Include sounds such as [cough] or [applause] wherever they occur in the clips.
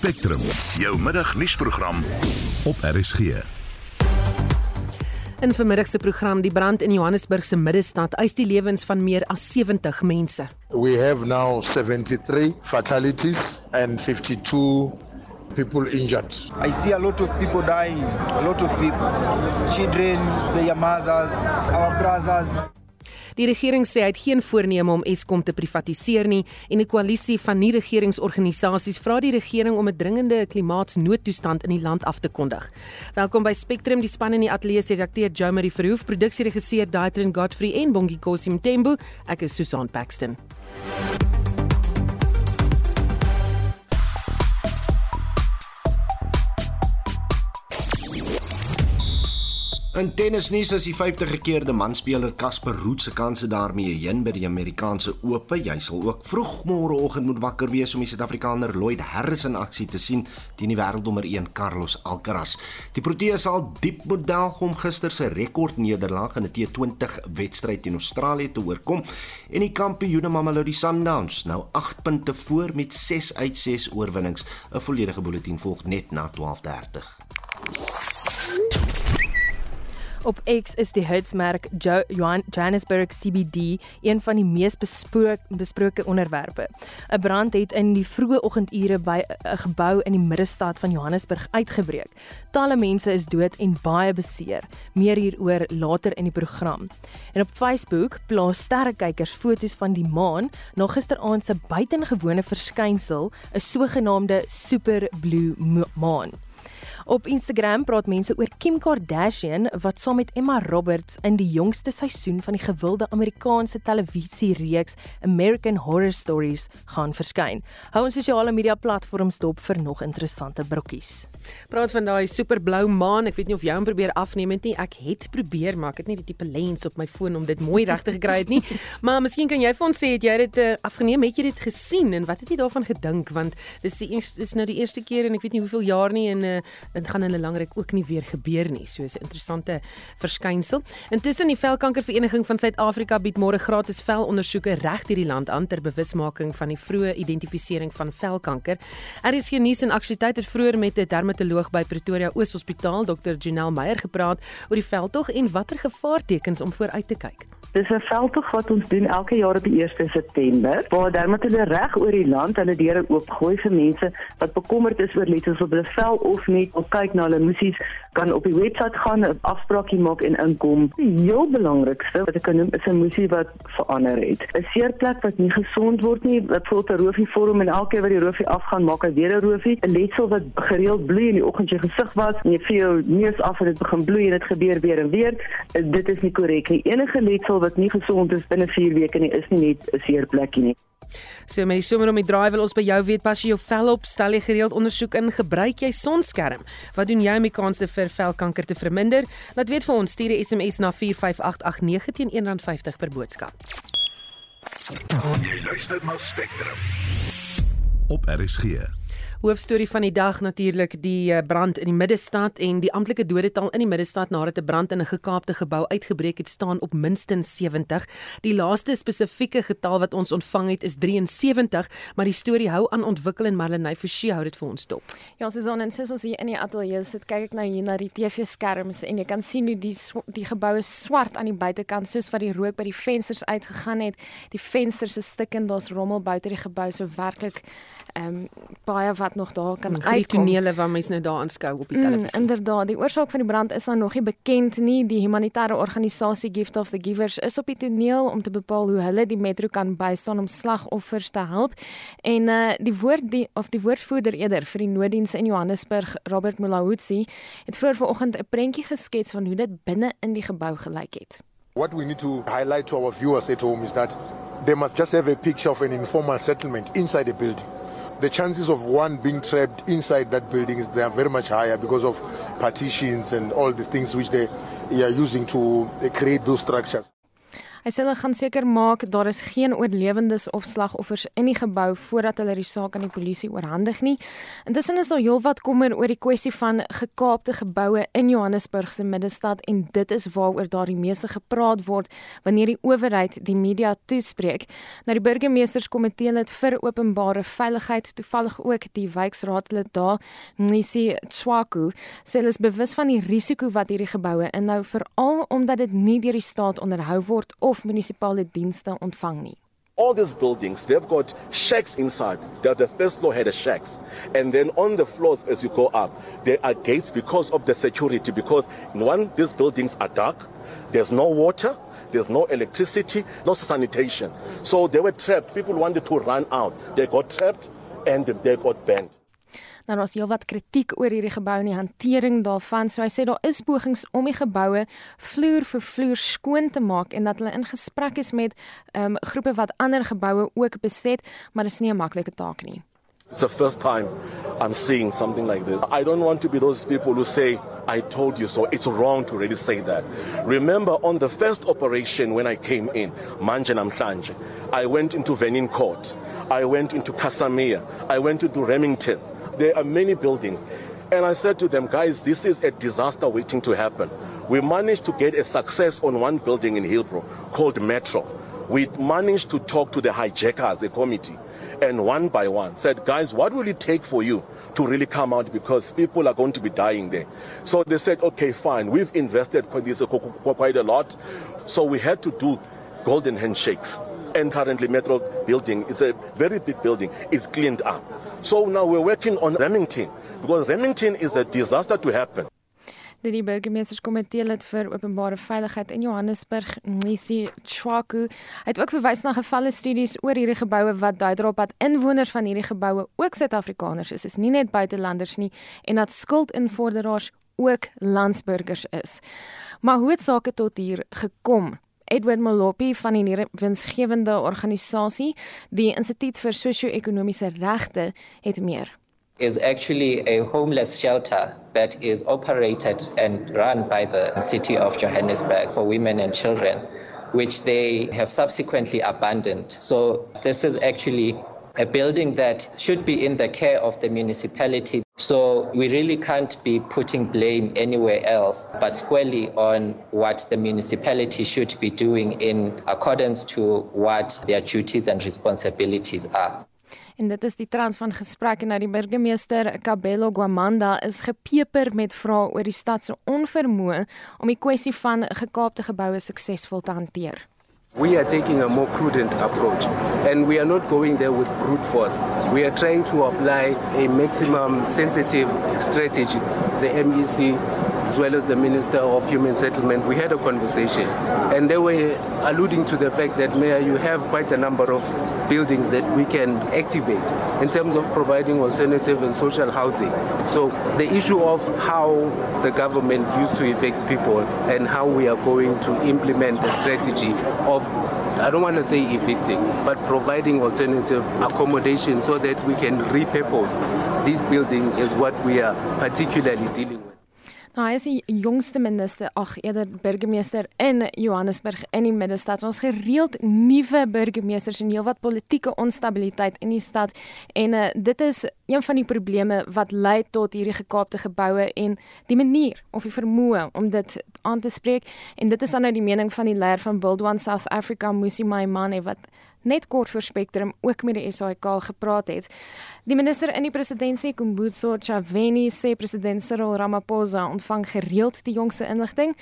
Spectrum, jou middagnuusprogram op RSG. In vermiddag se program die brand in Johannesburg se middestad eis die lewens van meer as 70 mense. We have now 73 fatalities and 52 people injured. I see a lot of people dying, a lot of people. Children, their mothers, our brothers. Die regering sê hy het geen voorneme om Eskom te privatiseer nie en 'n koalisie van nie-regeringsorganisasies vra die regering om 'n dringende klimaatsnoodtoestand in die land af te kondig. Welkom by Spectrum, die span in die ateljee se redakteur Jo Marie Verhoef, produksieregisseur Daitrin Godfrey en Bongi Kosim Tembu. Ek is Susan Paxton. In tennisnuus is die 50-gekeerde manspeler Casper Ruud se kanse daarmee heen by die Amerikaanse Ope. Jy sal ook vroeg môreoggend moet wakker wees om die Suid-Afrikaner Lloyd Harris in aksie te sien teen die wêreldnommer 1 Carlos Alcaraz. Die Proteas sal diep moet delg om gister se rekordnederlaag in 'n T20 wedstryd teen Australië te oorkom en die kampioene Mamelodi Sundowns nou 8 punte voor met 6 uit 6 oorwinnings. 'n Volledige bulletin volg net na 12:30. Op X is die hitsmerk jo Johan Johannesburg CBD een van die mees besproke besproke onderwerpe. 'n Brand het in die vroeë oggendure by 'n gebou in die middestad van Johannesburg uitgebreek. Talle mense is dood en baie beseer. Meer hieroor later in die program. En op Facebook plaas sterrekykers foto's van die maan na gisteraand se buitengewone verskynsel, 'n sogenaamde super blue maan. Op Instagram praat mense oor Kim Kardashian wat saam met Emma Roberts in die jongste seisoen van die gewilde Amerikaanse televisiereeks American Horror Stories gaan verskyn. Hou ons sosiale media platforms dop vir nog interessante brokkies. Praat van daai superblou maan. Ek weet nie of jy hom probeer afneem het nie. Ek het probeer, maar ek het nie die tipe lens op my foon om dit mooi reg te gekry het nie. [laughs] Maar miskien kan jy vir ons sê het jy dit uh, afgeneem? Het jy dit gesien en wat het jy daarvan gedink? Want dis die is nou die eerste keer en ek weet nie hoeveel jaar nie en uh, dit gaan in 'n langryk ook nie weer gebeur nie. So is 'n interessante verskynsel. Intussen die Velkankervereniging van Suid-Afrika bied môre gratis velondersoeke reg deur die land aan ter bewusmaking van die vroeë identifisering van velkanker. Er is geen nuus en aktiwiteit het vroeër met 'n dermatoloog by Pretoria Oos Hospitaal, Dr. Janelle Meyer gepraat oor die veldtog en watter gevaartekens om vooruit te kyk. Dis 'n veldtog wat ons doen elke jaar op die 1 September, waar dermatoloë reg oor die land hulle deure oopgooi vir mense wat bekommerd is oor letsels op hulle vel of net of kyk na hulle musies, kan op die webwerf gaan, 'n afspraakie maak en inkom. Die heel belangrikste wat ek kan noem is 'n musie wat verander het. 'n Seerplek wat nie gesond word nie, wat voel 'n roofie vorm en elke keer wat die roofie afgaan, maak hy weer 'n roofie. 'n Letsel wat gereeld bloei in die oggend jy gesig was, jy vir jou neus af en dit begin bloei en dit gebeur weer en weer. Dit is nie korrek nie. Enige letsel wat nie gesond is binne 4 weke nie, is nie net 'n seerplekkie nie. So met die somer om die draai wil ons by jou weet pas jy jou vel op, stel jy gereeld ondersoek in, gebruik jy sonskerm? Wat doen jy om die kanse vir velkanker te verminder? Laat weet vir ons, stuur 'n SMS na 45889 teen R1.50 per boodskap. Jy luister na Spectrum. Op RSG. Hoofstorie van die dag natuurlik die eh, brand in die middestad en die amptelike dodetal in die middestad nadat 'n brand in 'n gekaapte gebou uitgebreek het staan op minstens 70. Die laaste spesifieke getal wat ons ontvang het is 73, maar die storie hou aan ontwikkel en Marlenae Forsie hou dit vir ons dop. Ja, Susan en soos ons hier in die ateljee sit, kyk ek nou hier na die TV-skerms en jy kan sien hoe die die gebou is swart aan die buitekant soos wat die rook by die vensters uitgegaan het. Die vensters is stikkend, daar's rommel buite die gebou so werklik ehm um, baie wat nog daar kan uitkom. Die tonele wat mense nou daar aanskou op die Mm, televisie. inderdaad, die oorsaak van die brand is nou nog nie bekend nie. Die humanitêre organisasie Gift of the Givers is op die toneel om te bepaal hoe hulle die metro kan bystaan om slagoffers te help. En uh die woord die of die woordvoerder eerder vir die nooddiens in Johannesburg, Robert Mulahutsi, het vroeër vanoggend 'n prentjie geskets van hoe dit binne in die gebou gelyk het. What we need to highlight to our viewers at home is that they must just have a picture of an informal settlement inside the building. The chances of one being trapped inside that building is they are very much higher because of partitions and all the things which they, are using to uh, create those structures. Hy sê hulle gaan seker maak daar is geen oorlewendes of slagoffers in die gebou voordat hulle die saak aan die polisie oorhandig nie. Intussen is daar heelwat kommer oor die kwessie van gekaapte geboue in Johannesburg se middestad en dit is waaroor daar die meeste gepraat word wanneer die owerheid die media toespreek. Nou die burgemeesterskomitee lid vir openbare veiligheid, toevallig ook die wijkraadlid daar, Nisi Tswaku, sê hulle is bewus van die risiko wat hierdie geboue inhou veral omdat dit nie deur die staat onderhou word of munisipale dienste ontvang nie. all these buildings, they've got shacks inside. The, the first floor had a shacks. And then on the floors, as you go up, there are gates because of the security. Because one, these buildings are dark, there's no water, there's no electricity, no sanitation. So they were trapped. People wanted to run out. They got trapped and they got banned. Nou daar's heelwat kritiek oor hierdie gebou en die hantering daarvan. So hy sê daar is pogings om die geboue vloer vir vloer skoon te maak en dat hulle in gesprek is met um, groepe wat ander geboue ook beset, maar dit is nie 'n maklike taak nie. It's the first time I'm seeing something like this. I don't want to be those people who say, I told you so. It's wrong to really say that. Remember, on the first operation when I came in, Manje Namhlanje, I went into Venin Court, I went into Casamia, I went into Remington. There are many buildings. And I said to them, guys, this is a disaster waiting to happen. We managed to get a success on one building in Hillbrow called Metro. We managed to talk to the hijackers, the committee, and one by one said, guys, what will it take for you to really come out because people are going to be dying there? So they said, okay, fine. We've invested quite a lot. So we had to do golden handshakes. And currently, Metro building is a very big building. It's cleaned up. So now we're working on Remington because Remington is a disaster to happen. Dit die burgemeesterskomitee lid vir openbare veiligheid in Johannesburg, Nisi Chwaku, het ook verwys na gevalle studies oor hierdie geboue wat dui daarop dat inwoners van hierdie geboue ook Suid-Afrikaners is, is nie net buitelanders nie en dat skuldinvorderaars ook landsburgers is. Maar hoe het sake tot hier gekom? Edward Malopi van die winsgewende organisasie, die Instituut vir Sosio-ekonomiese Regte, het meer. is actually a homeless shelter that is operated and run by the city of Johannesburg for women and children, which they have subsequently abandoned. So, this is actually a building that should be in the care of the municipality. So we really can't be putting blame anywhere else, but squarely on what the municipality should be doing in accordance to what their duties and responsibilities are. En dit is die trant van gesprekke na die burgemeester Kabelo Gwamanda is gepeper met vrae oor die stad se onvermoë om die kwessie van gekaapte geboue suksesvol te hanteer. We are taking a more prudent approach and we are not going there with brute force. We are trying to apply a maximum sensitive strategy. The MEC as well as the Minister of Human Settlement, we had a conversation and they were alluding to the fact that Mayor, you have quite a number of buildings that we can activate in terms of providing alternative and social housing. So the issue of how the government used to evict people and how we are going to implement a strategy of I don't want to say evicting, but providing alternative accommodation so that we can repurpose these buildings is what we are particularly dealing with. Nou hy is die jongste minister, ag eerder burgemeester in Johannesburg in die middestad. Ons gereeld nuwe burgemeesters en heelwat politieke onstabiliteit in die stad en uh, dit is een van die probleme wat lei tot hierdie gekaapte geboue en die manier of die vermoë om dit aan te spreek en dit is dan nou die mening van die leier van Build One South Africa Musi Maimane wat net kort voor Spectrum ook met die SAIK gepraat het. Die minister in die presidentskap, Kumbutso Chaveni, sê president Cyril Ramaphosa ontvang gereeld die jongste inligting.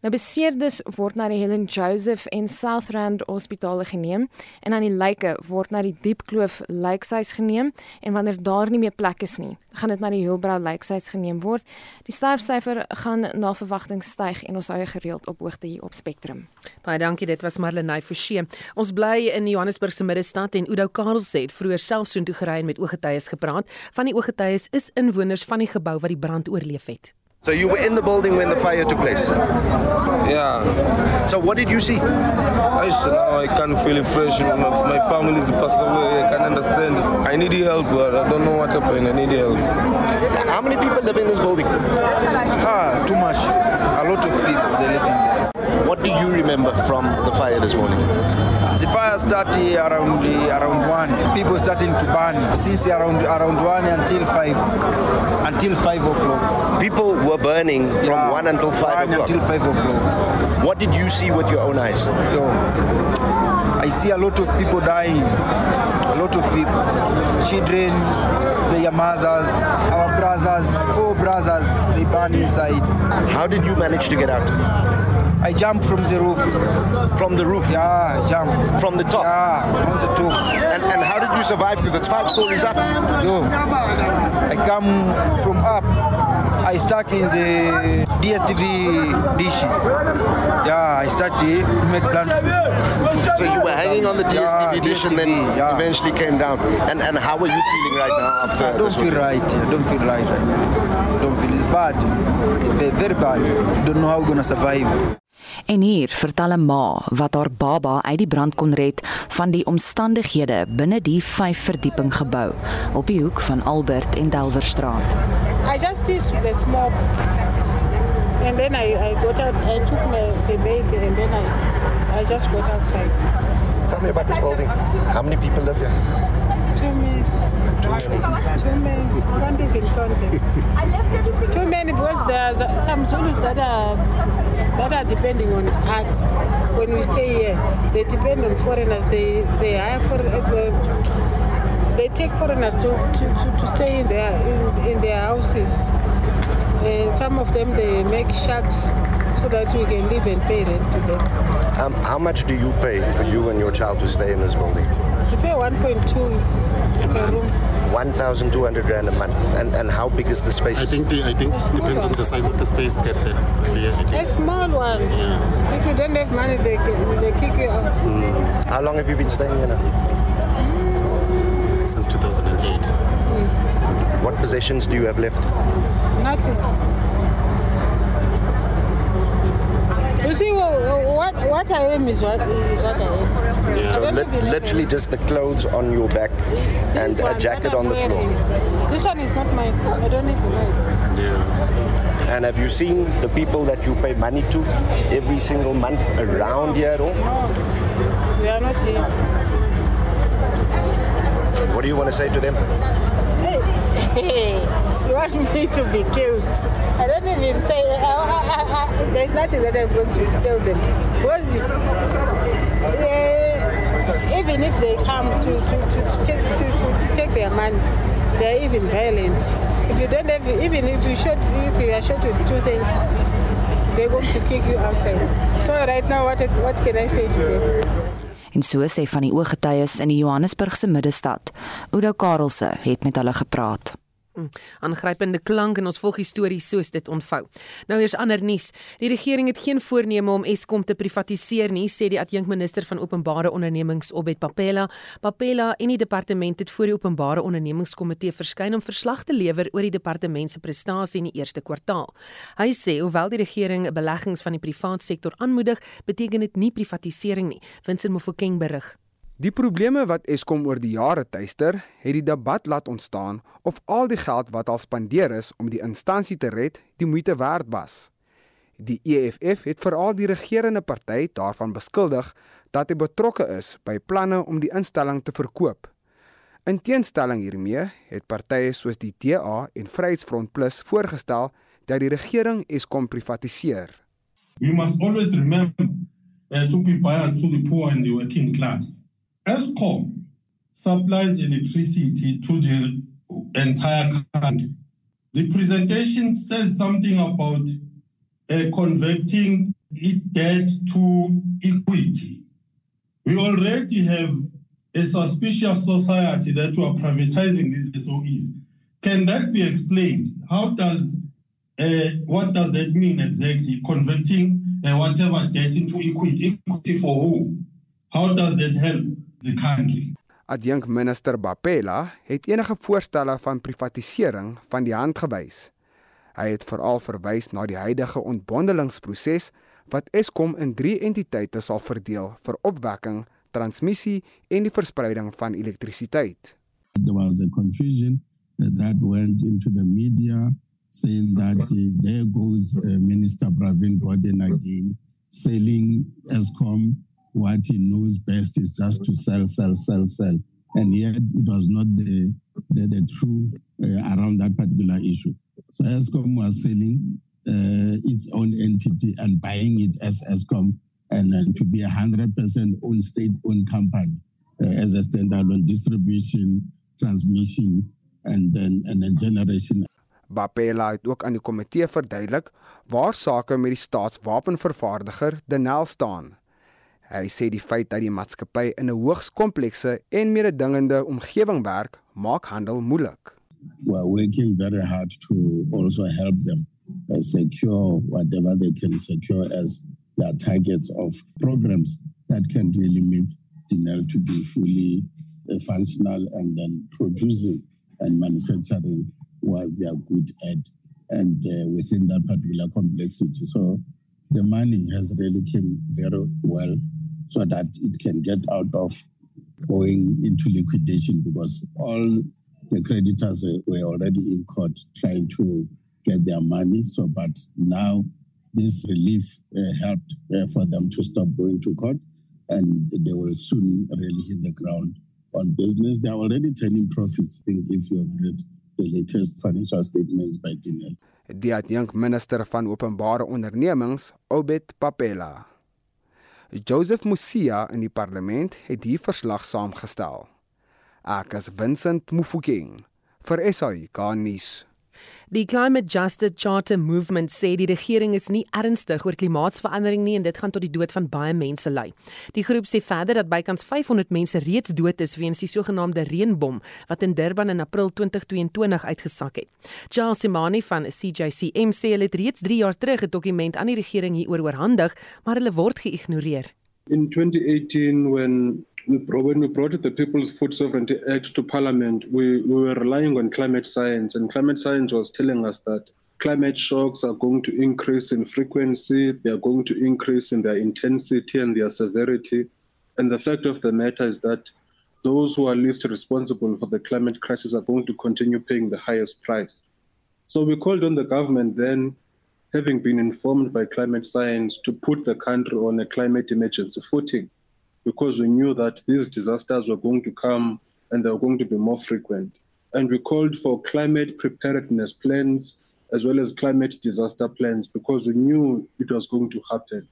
Nou beseerdes word na die Helen Joseph en Southrand hospitale geneem en aan die lyke word na die Diepkloof lijkhuis geneem en wanneer daar nie meer plek is nie, gaan dit na die Hillbrow lijkhuis geneem word. Die sterfsyfer gaan na verwagting styg en ons hou gereeld op hoogte hier op Spectrum. Baie dankie, dit was Marlenae Forsie. Ons bly in Johannesburg se middestad en Oudo Karel sê het vroeër self soontoe gery en met ooggetuies gepraat. Van die ooggetuies is inwoners van die gebou wat die brand oorleef het. So you were in the building when the fire took place? Yeah. So what did you see? I just now I can't feel it fresh. My, my family is passed away. I can't understand. I need help, but I don't know what happened. I need help. How many people live in this building? Ah, Too much. A lot of people they live in there. What do you remember from the fire this morning? The fire started eh, around eh, around one. People starting to burn since around around one until five, until five o'clock. People were burning from Yeah, one until five one o'clock. until five o'clock. What did you see with your own eyes? Yo, I see a lot of people dying. A lot of people, children, their mothers, our brothers, four brothers, they burn inside. How did you manage to get out? I jumped from the roof. From the roof? Yeah, jump. From the top? Yeah, on the top. And, and how did you survive? Because it's five stories up. Yo, I come from up. I stuck in the DSTV dishes. Yeah, I started to make plant. So you were hanging on the DSTV Yeah, dish and then DSTV, yeah. eventually came down. And and how are you feeling right now after I don't feel right. I don't feel right right now. I don't feel it's bad. It's very bad. Don't know how we're gonna survive. En hier vertel 'n ma wat haar baba uit die brand kon red van die omstandighede binne die 5 verdieping gebou op die hoek van Albert en Delwerstraat. I just see the smoke. And then I, I got out, I took my, the baby and then I, I just got outside. Tell me about this building. How many people live here? Too many. I can't even count them. Too many because there are some Zulus that are that are depending on us when we stay here. They depend on foreigners. They they hire for uh, they take foreigners to, to, to, to stay in their in, in their houses. And some of them they make shacks so that we can live and pay rent to them. Um, how much do you pay for you and your child to stay in this building? We pay 1.2 per room. 1,200 rand a month. And and how big is the space? I think the, I think A small depends on the size of the space. Get that clear. I A think. small one. Yeah. If you don't have money, they, they kick you out. Hmm. How long have you been staying here now? Since 2008. Hmm. What possessions do you have left? Nothing. You see, what what I am is what is what I am. I So don't lit- even have literally just the clothes on your back and This a jacket on the floor. This one is not mine. I don't even know it. Yeah. And have you seen the people that you pay money to every single month around here at all? No, They are not here. What do you want to say to them? Hey, hey, [laughs] you want me to be killed? I don't even say. I, I, I, there's nothing that I'm going to tell them. Was it? Uh, even if they come to, to, to, to, take, to, to take their money, they're even violent. If you don't have, even if you shot, if you are shot with two cents, they're going to kick you outside. So right now, what what can I say to them? En so sê van die ooggetuies in die Johannesburgse middestad. Oudo Karelse het met hulle gepraat. Mm, Aangrypende klank en ons volg die storie soos dit ontvou. Nou eers ander nuus. Die regering het geen voorneme om Eskom te privatiseer nie, sê die adjunkminister van openbare ondernemings Obed Papela. Papela en die departement het voor die openbare ondernemingskomitee verskyn om verslag te lewer oor die departement se prestasie in die eerste kwartaal. Hy sê hoewel die regering beleggings van die privaat sektor aanmoedig, beteken dit nie privatisering nie. Vincent Mofokeng berig. Die probleme wat Eskom oor die jare tuister, het die debat laat ontstaan of al die geld wat al spandeer is om die instansie te red, die moeite werd was. Die EFF het veral die regerende party daarvan beskuldig dat hy betrokke is by planne om die instelling te verkoop. In teenstelling hiermee het partye soos die DA en Vryheidsfront Plus voorgestel dat die regering Eskom privatiseer. We must always remember uh, to be biased to the poor and the working class. ESCOM supplies electricity to the entire country. The presentation says something about uh, converting debt to equity. We already have a suspicious society that we are privatizing these SOEs. Can that be explained? How does uh, what does that mean exactly? Converting uh, whatever debt into equity. Equity for who? How does that help the country? Adjunk minister Bapela het enige voorstelle van privatisering van die hand gewys. Hy het veral verwys na die huidige ontbondelingsproses wat Eskom in 3 entiteite sal verdeel vir opwekking, transmissie en die verspreiding van elektrisiteit. There was a confusion that went into the media saying that uh, there goes uh, Minister Pravin Gordhan again selling ESCOM what he knows best is just to sell, sell, sell, sell. And yet it was not the, the, the true uh, around that particular issue. So ESCOM was selling uh, its own entity and buying it as ESCOM and then to be a 100% owned state-owned company uh, as a standalone distribution, transmission, and then, and then generation Bapela het ook aan die komitee verduidelik waar sake met die staatswapenvervaardiger Denel staan. Hy sê die feit dat die maatskappy in 'n hoogs komplekse en mededingende omgewing werk, maak handel moeilik. We are working very hard to also help them uh, secure whatever they can secure as their targets of programs that can really make Denel to be fully uh, functional and then producing and manufacturing what they are good at and uh, within that particular complexity. So the money has really came very well so that it can get out of going into liquidation because all the creditors were already in court trying to get their money. So, but now this relief uh, helped uh, for them to stop going to court and they will soon really hit the ground on business. They are already turning profits. I think if you have read the latest financial statements by Dinel. Die adjunk minister van openbare ondernemings, Obed Papela. Joseph Musia in die parlement het hier verslag saamgestel. Ek is Vincent Mufokeng vir SAK nuus. Die Climate Justice Charter Movement sê die regering is nie ernstig oor klimaatsverandering nie en dit gaan tot die dood van baie mense lei. Die groep sê verder dat bykans 500 mense reeds dood is weens die sogenaamde reënbom wat in Durban in April 2022 uitgesak het. Charles Simani van CJCM sê hulle het reeds 3 jaar terug 'n dokument aan die regering hieroor oorhandig, maar hulle word geïgnoreer. In 2018 when we when we brought the People's Food Sovereignty Act to Parliament, we, we were relying on climate science, and climate science was telling us that climate shocks are going to increase in frequency, they are going to increase in their intensity and their severity. And the fact of the matter is that those who are least responsible for the climate crisis are going to continue paying the highest price. So we called on the government then, having been informed by climate science, to put the country on a climate emergency footing because we knew that these disasters were going to come and they were going to be more frequent. And we called for climate preparedness plans as well as climate disaster plans because we knew it was going to happen.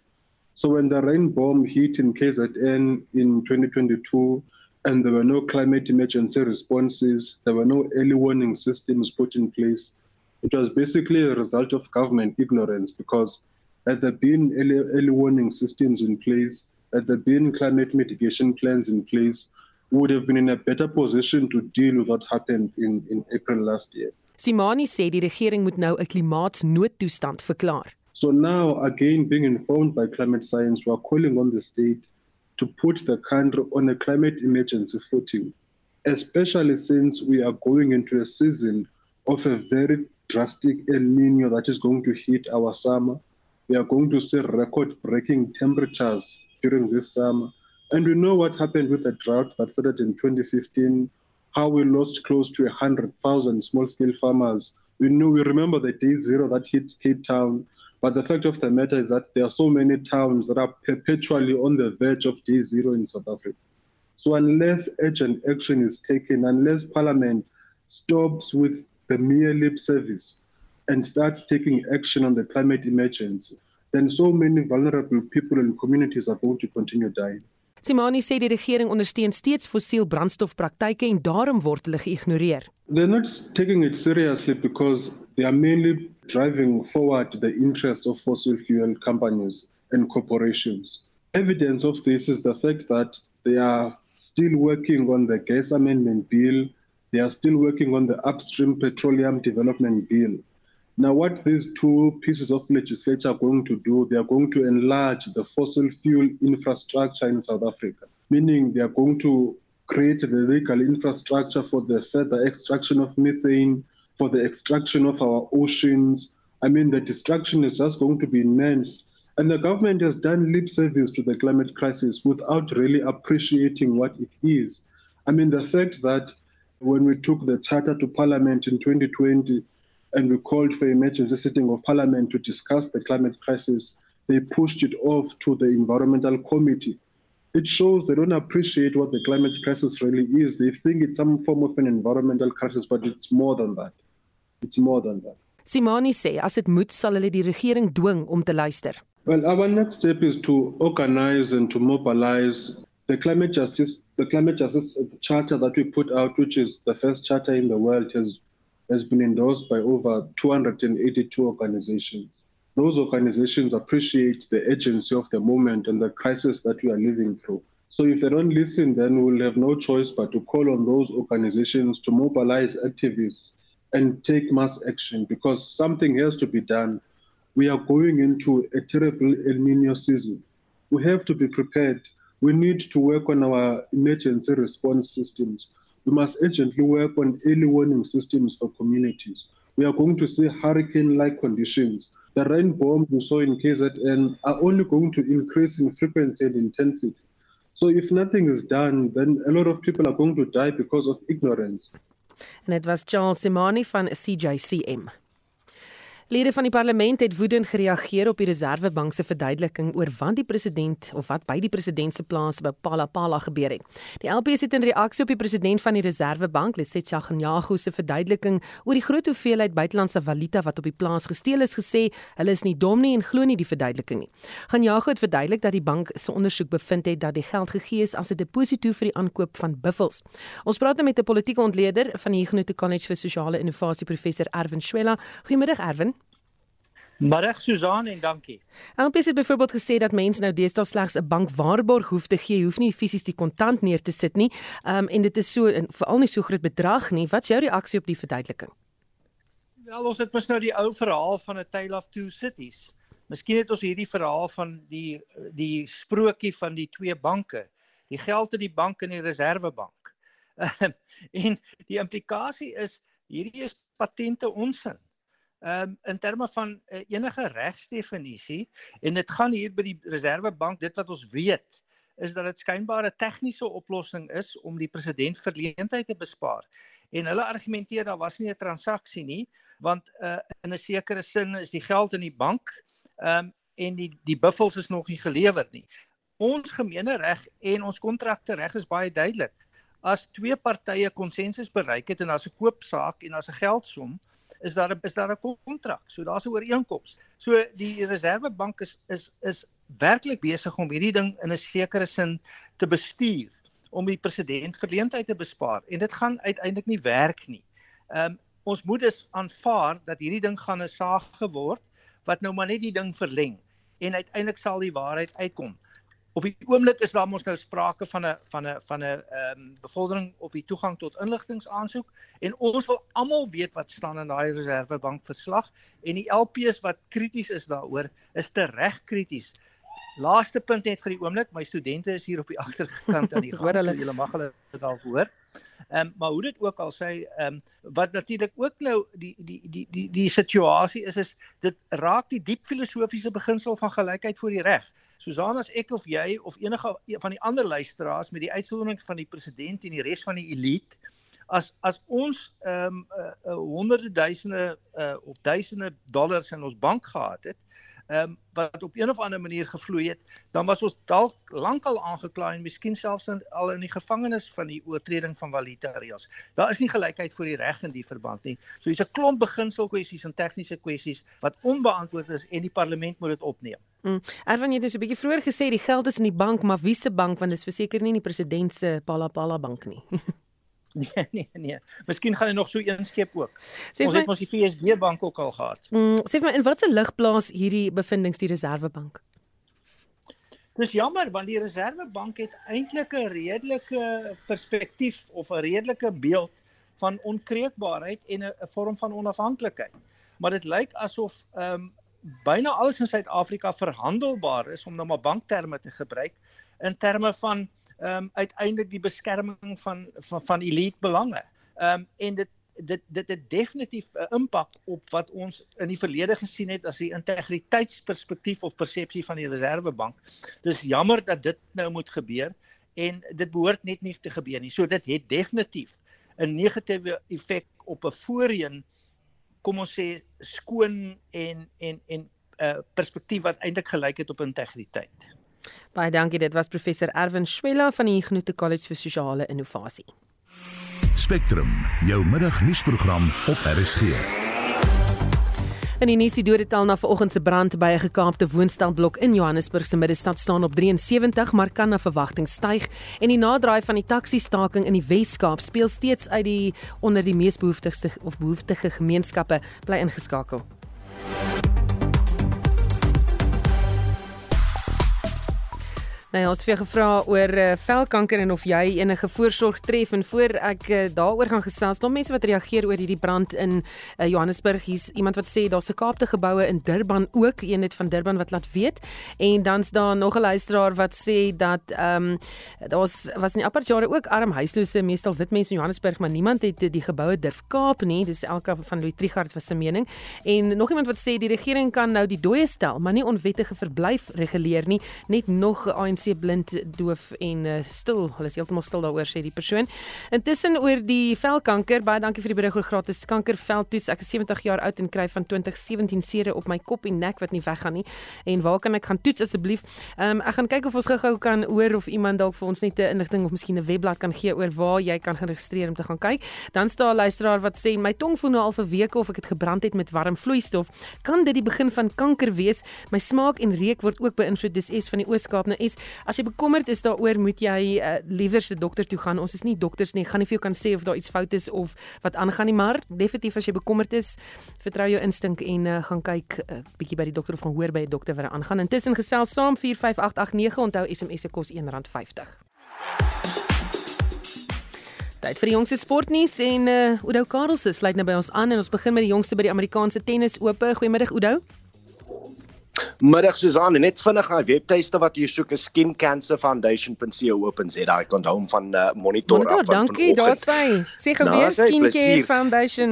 So when the rain bomb hit in KZN in 2022 and there were no climate emergency responses, there were no early warning systems put in place, it was basically a result of government ignorance because had there been early, early warning systems in place, had there been climate mitigation plans in place, we would have been in a better position to deal with what happened in, in April last year. Simani sê die regering moet nou 'n klimaatsnoodtoestand verklaar. So now, again, being informed by climate science, we are calling on the state to put the country on a climate emergency footing, especially since we are going into a season of a very drastic El Nino that is going to hit our summer. We are going to see record breaking temperatures during this summer. And we know what happened with the drought that started in 2015, how we lost close to 100,000 small scale farmers. We know, we remember the day zero that hit Cape Town. But the fact of the matter is that there are so many towns that are perpetually on the verge of day zero in South Africa. So unless urgent action is taken, unless Parliament stops with the mere lip service and starts taking action on the climate emergency, then so many vulnerable people and communities are going to continue dying. Simani sê die regering ondersteun steeds fossiel brandstofpraktyke en daarom word hulle geïgnoreer. They're not taking it seriously because they are mainly driving forward the interests of fossil fuel companies and corporations. Evidence of this is the fact that they are still working on the gas amendment bill, they are still working on the upstream petroleum development bill. Now, what these two pieces of legislation are going to do, they are going to enlarge the fossil fuel infrastructure in South Africa, meaning they are going to create the legal infrastructure for the further extraction of methane, for the extraction of our oceans. I mean, the destruction is just going to be immense. And the government has done lip service to the climate crisis without really appreciating what it is. I mean, the fact that when we took the charter to parliament in 2020, and we called for emergency sitting of parliament to discuss the climate crisis. they pushed it off to the environmental committee. It shows they don't appreciate what the climate crisis really is. They think it's some form of an environmental crisis, but it's more than that. It's more than that. Simani sê as dit moet sal hulle die regering dwing om te luister. Well, our next step is to organize and to mobilize the climate justice, the climate justice charter that we put out, which is the first charter in the world, has has been endorsed by over 282 organizations. Those organizations appreciate the urgency of the moment and the crisis that we are living through. So if they don't listen, then we'll have no choice but to call on those organizations to mobilize activists and take mass action because something has to be done. We are going into a terrible El Nino season. We have to be prepared. We need to work on our emergency response systems. We must urgently work on early warning systems for communities. We are going to see hurricane like conditions. The rain bombs we saw in KZN are only going to increase in frequency and intensity. So, if nothing is done, then a lot of people are going to die because of ignorance. En dit was Charles Simani van CJCM. Lede van die parlement het woedend gereageer op die Reserwebank se verduideliking oor wat die president of wat by die president se plaas by Palapala gebeur het. Die LP het in reaksie op die president van die Reserwebank, Lesetja Ganyago se verduideliking oor die groot hoeveelheid buitelandse valuta wat op die plaas gesteel is, gesê hulle is nie dom nie en glo nie die verduideliking nie. Ganyago het verduidelik dat die bank se ondersoek bevind het dat die geld gegee is as 'n deposito vir die aankoop van buffels. Ons praat nou met 'n politieke ontleder van die Huguenot College vir Sosiale Innovasie, professor Erwin Schwella. Goeiemiddag Erwin. Middag Susan en dankie. LPS het byvoorbeeld gesê dat mense nou deesdae slegs 'n bankwaarborg hoef te gee, hoef nie fisies die kontant neer te sit nie. Ehm um, en dit is so veral nie so groot bedrag nie. Wat is jou reaksie op die verduideliking? Wel, ons het mos nou die ou verhaal van 'n tale of two cities. Miskien het ons hierdie verhaal van die die sprokie van die twee banke. Die geld in die bank en die reservebank. [laughs] en die implikasie is hierdie is patente onsin um, in terme van uh, enige regsdefinisie en dit gaan hier by die Reservebank dit wat ons weet is dat dit skynbaar 'n tegniese oplossing is om die president verleentheid te bespaar. En hulle argumenteer daar was nie 'n transaksie nie want uh, in 'n sekere sin is die geld in die bank um, en die die buffels is nog nie gelewer nie. Ons gemeenereg en ons kontrakte reg is baie duidelik. As twee partye konsensus bereik het en daar's 'n koopsaak en daar's 'n geldsom, is daar 'n is daar 'n kontrak. So daar's 'n ooreenkoms. So die Reservebank is is is werklik besig om hierdie ding in 'n sekere sin te bestuur om die president verleentheid te bespaar en dit gaan uiteindelik nie werk nie. Ehm um, ons moet dus aanvaar dat hierdie ding gaan 'n saag geword wat nou maar net die ding verleng en uiteindelik sal die waarheid uitkom op die oomblik is daar mos nou sprake van 'n van 'n van 'n ehm um, bevordering op die toegang tot inligtingaansoek en ons wil almal weet wat staan in daai reservebank verslag en die LPs wat krities is daaroor is te reg krities. Laaste punt net vir die oomblik, my studente is hier op die [laughs] agterkant aan die gang, so julle mag hulle dit al hoor. Ehm um, maar hoe dit ook al sê, ehm um, wat natuurlik ook nou die die die die die situasie is is dit raak die diep filosofiese beginsel van gelykheid voor die reg. Susan as ek of jy of enige van die ander luisteraars met die uitsondering van die president en die res van die elite as as ons ehm um, uh, uh, honderde duisende uh, of duisende dollars in ons bank gehad het ehm um, wat op een of ander manier gevloei het, dan was ons dalk lankal aangekla en miskien selfs in, al in die gevangenis van die oortreding van valuta reëls. Daar is nie gelykheid voor die reg in die verband nie. So hier's 'n klomp beginselkwessies en tegniese kwessies wat onbeantwoord is en die parlement moet dit opneem. Mm. Jy het dus 'n bietjie vroeër gesê die geld is in die bank, maar wie se bank want dit is verseker nie die president se Palapala bank nie. [laughs] Nee nee nee. Miskien gaan hy nog so een skep ook. Sê ons het mos die FSB bank ook al gehad. Mm, sê vir in watter lig plaas hierdie bevindinge die Reservebank? Dis jammer want die Reservebank het eintlik 'n redelike perspektief of 'n redelike beeld van onkreukbaarheid en 'n vorm van onafhanklikheid. Maar dit lyk asof ehm um, byna alles in Suid-Afrika verhandelbaar is om nou maar bankterme te gebruik in terme van ehm um, uiteindelik die beskerming van van van elite belange. Ehm um, en dit dit dit het definitief 'n impak op wat ons in die verlede gesien het as die integriteitsperspektief of persepsie van die Reservebank. Dis jammer dat dit nou moet gebeur en dit behoort net nie te gebeur nie. So dit het definitief 'n negatiewe effek op 'n voorheen kom ons sê skoon en en en uh, perspektief wat eintlik gelyk het op integriteit. Baie dankie. Dit was professor Erwin Schwella van die Huguenot College vir Sosiale Innovasie. Spectrum, jou middagnuusprogram op RSG. In die nuus die dodetal na vanoggend se brand by 'n gekaapte woonstelblok in Johannesburg se middestad staan op 73, maar kan na verwagting styg en die naderdraai van die taxi-staking in die Wes-Kaap speel steeds uit die onder die mees behoeftigste of behoeftige gemeenskappe bly ingeskakel. Nou ja, ons het vir gevra oor uh, velkanker en of jy enige voorsorg tref en voor ek uh, daaroor gaan gesels, dan mense wat reageer oor hierdie brand in uh, Johannesburg. Hier's iemand wat sê daar's 'n Kaapte geboue in Durban ook, een net van Durban wat laat weet. En dan's daar nog 'n luisteraar wat sê dat ehm um, daar's was in die apart jare ook arm huislose, meestal wit mense in Johannesburg, maar niemand het die geboue durf kaap nie. Dis elke van Louis Trigard was se mening. En nog iemand wat sê die regering kan nou die dooie stel, maar nie onwettige verblyf reguleer nie, net nog ANC blind, doof en uh, stil. Hulle is heeltemal stil daaroor sê die persoon. Intussen oor die velkanker, baie dankie vir die berig oor gratis kankerveldtoets. Ek is 70 jaar oud en kry van 2017 sere op my kop en nek wat nie weggaan nie. En waar kan ek gaan toets asseblief? Ehm um, ek gaan kyk of ons gou-gou kan hoor of iemand dalk vir ons net 'n inligting of miskien 'n webblad kan gee oor waar jy kan geregistreer om te gaan kyk. Dan staan 'n luisteraar wat sê my tong voel nou al vir weke of ek het gebrand het met warm vloeistof. Kan dit die begin van kanker wees? My smaak en reuk word ook beïnvloed. Dis is van die Ooskaap nou is As jy bekommerd is daaroor, moet jy uh, liewer se dokter toe gaan. Ons is nie dokters nie. Ek gaan nie vir jou kan sê of daar iets fout is of wat aangaan nie, maar definitief as jy bekommerd is, vertrou jou instink en uh, gaan kyk 'n uh, eh, bietjie by die dokter of gaan hoor by 'n dokter wat aangaan. Intussen gesels saam 45889. Onthou SMS se kos R1.50. Tyd vir die jongste sportnuus en uh Oudo Karels sluit nou by ons aan en ons begin met die jongste by die Amerikaanse tennis ope. Goeiemiddag Oudo. Middag Susan, net vinnig daai webtuiste wat jy soek is skincancerfoundation.co.za. Ek onthou hom van uh, monitor, monitor af van Dankie, daar sê. [laughs] Sê gewees Skin Care Foundation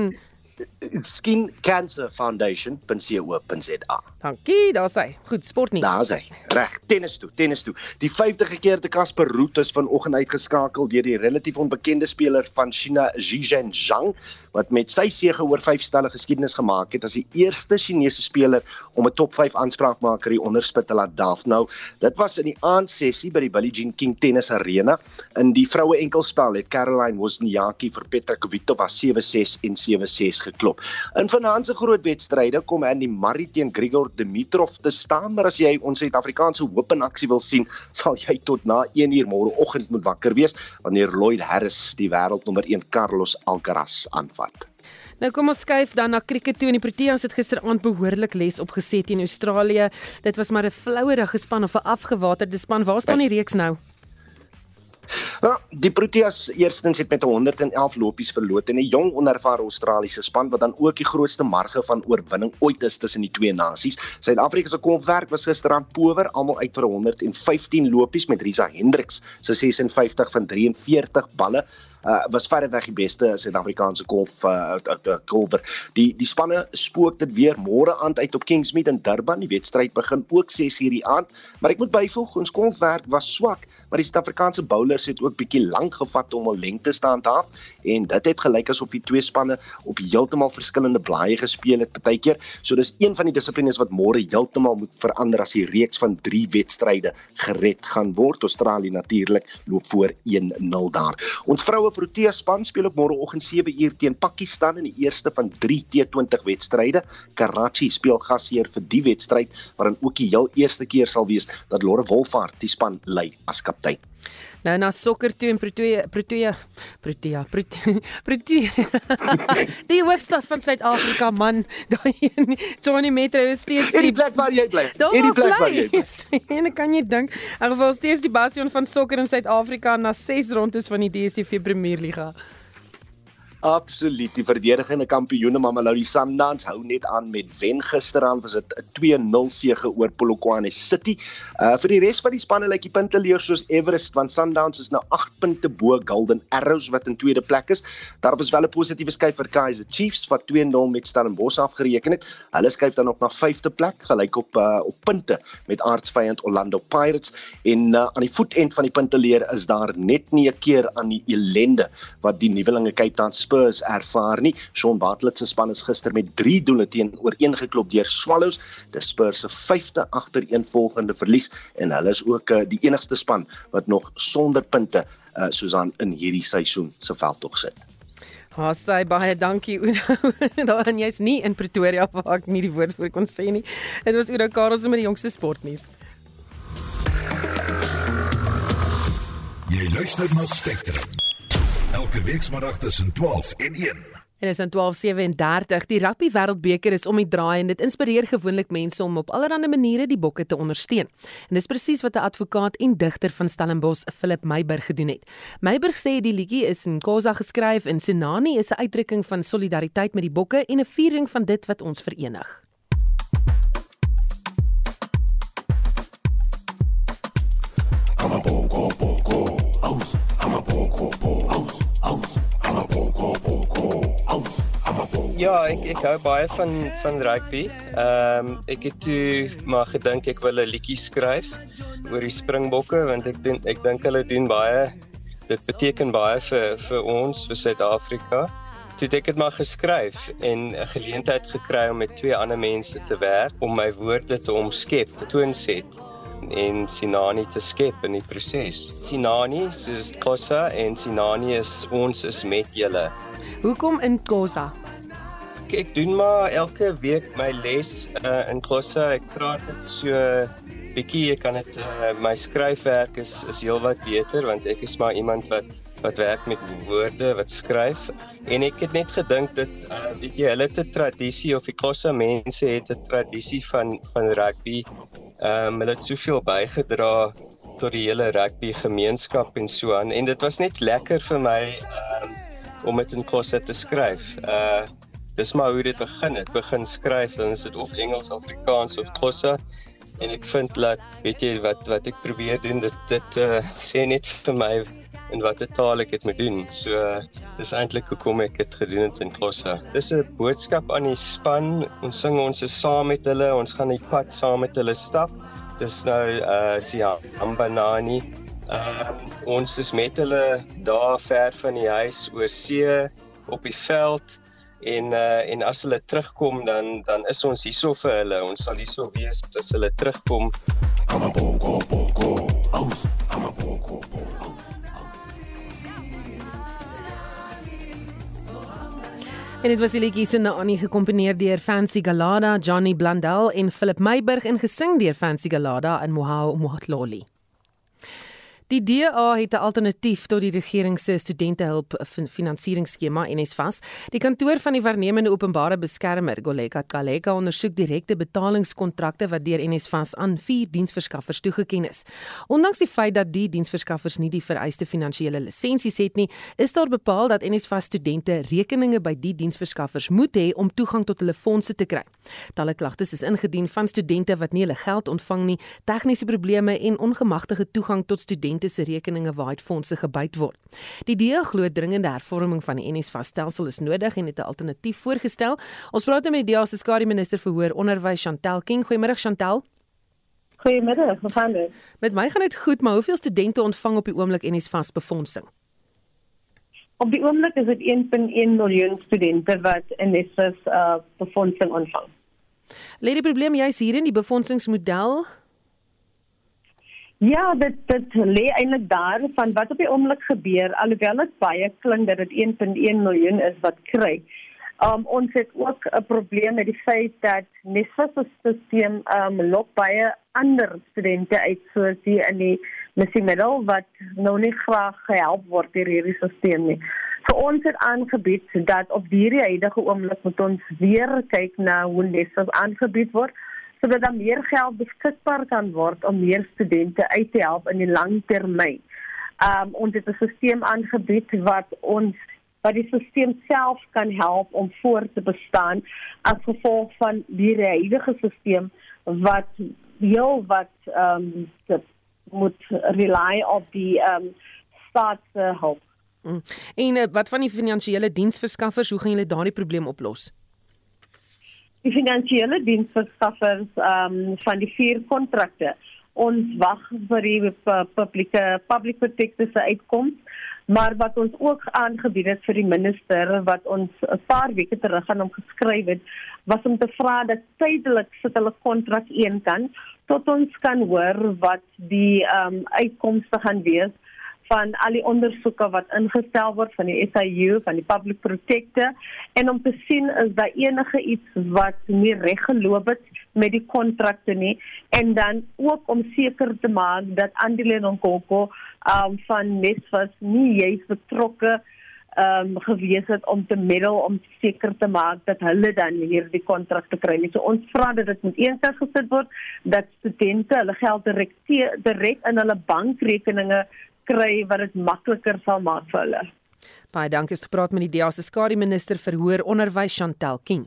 skincancerfoundation.co.za. Dankie, daar's hy. Goed, sportnuus. Daar's hy. Reg, tennis toe, tennis toe. Die 50de keer te Casper Ruud is vanoggend uitgeskakel deur die relatief onbekende speler van China, Zhizhen Zhang, wat met sy sege oor 5 stelle geskiedenis gemaak het as die eerste Chinese speler om 'n top 5 aanspraakmaker hier onderspit te laat daaf. Nou, dit was in die aandsessie by die Billie Jean King Tennis Arena. In die vroue enkelspel het Caroline Wozniacki vir Petra Kvitova 7-6 en 7-6 geklop. In vanaand se groot wedstryde kom Andy Murray teen Grigor Dimitrov te staan, maar as jy ons Suid-Afrikaanse hoop in aksie wil sien, [laughs] sal jy tot na 1uur môreoggend moet wakker wees wanneer Lloyd Harris die wêreldnommer 1 Carlos Alcaraz aanvat. Nou kom ons skuif dan na krieket toe en die Proteas het gisteraand behoorlik les opgeset teen Australië. Dit was maar 'n flouerige span of 'n afgewaterde span. Waar staan die reeks nou? Ja, die Proteas eerstens het met 111 lopies verloor en 'n jong onervare Australiese span wat dan ook die grootste marge van oorwinning ooit is tussen die twee nasies. Suid-Afrika se kolfwerk was gisteraan power almal uit vir 115 lopies met Risa Hendriks se 56 van 43 balle uh, was verreweg die beste Suid-Afrikaanse golf uh, uh, golfer. Die die spanne spook dit weer môre aand uit op Kingsmead in Durban. Die wedstryd begin ook 6:00 die aand, maar ek moet byvoeg ons golfwerk was swak, maar die Suid-Afrikaanse bowlers het ook bietjie lank gevat om hul lengte te handhaaf en dit het gelyk asof die twee spanne op heeltemal verskillende blaaie gespeel het partykeer. So dis een van die dissiplines wat môre heeltemal moet verander as die reeks van 3 wedstryde gered gaan word. Australië natuurlik loop voor 1-0 daar. Ons vroue Protea span speel op môreoggend 7uur teen Pakistan in die eerste van 3 T20 wedstryde. Karachi speel gasheer vir die wedstryd waarin ook die heel eerste keer sal wees dat Lore Wolfhard die span lei as kaptein. Nou na sokker toe in Pretoria, Pretoria, Pretoria, Pretoria. [laughs] die hoofstad van Suid-Afrika man, daai Tony Metro is steeds die, die plek waar jy bly. Die plek waar jy bly. [laughs] En kan jy dink, in geval steeds die bastion van sokker in Suid-Afrika na 6 rondes van die DStv Premier Liga. Absoluut. Die verdedigende kampioene Mamelodi Sundowns hou net aan met wen gisteraan was dit 'n 2-0 sege oor Polokwane City. Uh vir die res van die spanne lyk die punte leer soos Everest want Sundowns is nou 8 punte bo Golden Arrows wat in tweede plek is. Daar was wel 'n positiewe skuif vir Kaizer Chiefs wat 2-0 met Stellenbosch afgereken het. Hulle skuif dan op na 5de plek gelyk op uh op punte met aardsvyand Orlando Pirates en uh, aan die voetend van die punte leer is daar net nie 'n keer aan die elende wat die nuwelinge Cape Town Spurs ervaar nie. Sean Bartlett se span is gister met 3 doele teenoor 1 geklop deur Swallows. Die Spurs se 5de agtereenvolgende verlies en hulle is ook uh, die enigste span wat nog sonder punte uh, soos aan in hierdie seisoen se veldtog sit. Ha, sy baie dankie Oudo. [laughs] Daarin jy's nie in Pretoria waar ek nie die woord vir kon sê nie. Dit was Oudo Karelse met die jongste sportnuus. Jy luister na Spectrum. Elke weekmiddag tussen 12 en 1. En is in 12:37 die Rugby Wêreldbeker is om die draai en dit inspireer gewoonlik mense om op allerlei maniere die bokke te ondersteun. En dis presies wat 'n advokaat en digter van Stellenbosch, Philip Meiburg gedoen het. Meiburg sê die liedjie is in Khoza geskryf en Senani is 'n uitdrukking van solidariteit met die bokke en 'n viering van dit wat ons verenig. I'm a Ja, ek ek hou baie van van rugby. Ehm um, ek het toe maar gedink ek wil 'n liedjie skryf oor die Springbokke want ek dink ek dink hulle doen baie dit beteken baie vir vir ons vir Suid-Afrika. Toe het ek dit maar geskryf en 'n geleentheid gekry om met twee ander mense te werk om my woorde te omskep, te toonset en Sinani te skep in die proses. Sinani soos Khosa en Sinani is ons is met julle. Hoekom in Khoza? Ek, ek doen maar elke week my les uh, in Khosa. Ek praat dit so bietjie ek kan dit uh, my skryfwerk is is heelwat beter want ek is maar iemand wat wat werk met woorde, wat skryf en ek het net gedink dit uh, weet jy hulle het 'n tradisie of die Khosa mense het 'n tradisie van van rugby Ehm um, hulle het soveel bygedra tot die hele rugby gemeenskap en so aan en dit was net lekker vir my um, om dit in Khoisa te skryf. Uh dis maar hoe dit begin het. Begin skryf dan is dit of Engels, Afrikaans of Khoisa en ek vind dat weet jy wat wat ek probeer doen dit dit uh, sê net vir my in watter taal ek dit moet doen. So dis eintlik hoekom ek dit gedoen het in Khoisa. Dis 'n boodskap aan die span. Ons sing ons is saam met hulle. Ons gaan die pad saam met hulle stap. Dis nou uh Sia Ambanani. Uh ons is met hulle daar ver van die huis oor see op die veld en uh en as hulle terugkom dan dan is ons hierso vir hulle. Ons sal hierso wees as hulle terugkom. Amaboko boko aus, amaboko boko. En dit was die liedjie se Naani gekomponeer deur Fancy Galada, Johnny Blandel en Philip Meiburg en gesing deur Fancy Galada en Mohau Mohatloli. Die DA het 'n alternatief tot die regering se studentehulp finansieringsskema NSFAS. Die kantoor van die waarnemende openbare beskermer, Goleka Kaleka, ondersoek direkte betalingskontrakte wat deur NSFAS aan vier diensverskaffers toegeken is. Ondanks die feit dat die diensverskaffers nie die vereiste finansiële lisensies het nie, is daar bepaal dat NSFAS studente rekeninge by die diensverskaffers moet hê om toegang tot hulle fondse te kry. Talle klagtes is ingedien van studente wat nie hulle geld ontvang nie, tegniese probleme en ongemagtigde toegang tot studente studente se rekeninge waaruit fondse gebyt word. Die DEA glo dringende hervorming van die NSFAS stelsel is nodig en het 'n alternatief voorgestel. Ons praat nou met die DEA se skare minister vir hoër onderwys Chantel King. Goeiemôre Chantel. Goeiemiddag, hoe gaan dit? Met my gaan dit goed, maar hoeveel studente ontvang op die oomblik NSFAS befondsing? Op die oomblik is dit 1.1 miljoen studente wat NSFAS uh, befondsing ontvang. Lê die probleem juis hier in die befondsingsmodel? Ja, dit dit lê eintlik daar van wat op die oomblik gebeur alhoewel dit baie klink dat dit 1.1 miljoen is wat kry. Um ons het ook 'n probleem met die feit dat NSFAS se stelsel um lok baie ander studente uit soos die in die missie middel wat nou nie graag gehelp word deur hierdie stelsel nie. So ons het aangebied dat op hierdie huidige oomblik moet ons weer kyk na hoe NSFAS aangebied word sodat daar meer geld beskikbaar kan word om meer studente uit te help in die langtermyn. Um ons het 'n stelsel aangebied wat ons wat die stelsel self kan help om voort te bestaan as gevolg van die huidige stelsel wat heel wat um moet rely op die um staatshulp. Mm. En uh, wat van die finansiële diensverskaffers, hoe gaan julle daardie probleem oplos? Die finansiële diensverskaffers um, van die vier kontrakte. Ons wag vir die publieke public protector se uitkoms. Maar wat ons ook aangebied het vir die minister wat ons 'n paar weke terug aan hom geskryf het, was om te vra dat tydelik sit hulle kontrak een kant tot ons kan hoor wat die ehm um, uitkomste gaan wees van al die ondersoeke wat ingestel word van die SIU, van die Public Protector en om te sien is daar enige iets wat nie reg geloop het met die kontrakte nie en dan ook om seker te maak dat Andile Nkoko um van Nesvas nie juis betrokke um gewees het om te middel om seker te maak dat hulle dan hierdie kontrakte kry. So ons vra dat dit moet eendag gesit word dat studente hulle geld direk direk in hulle bankrekeninge kry wat dit makliker sal maak vir hulle. Baie dankie het gepraat met die DEA se skare minister vir hoër onderwys Chantel King.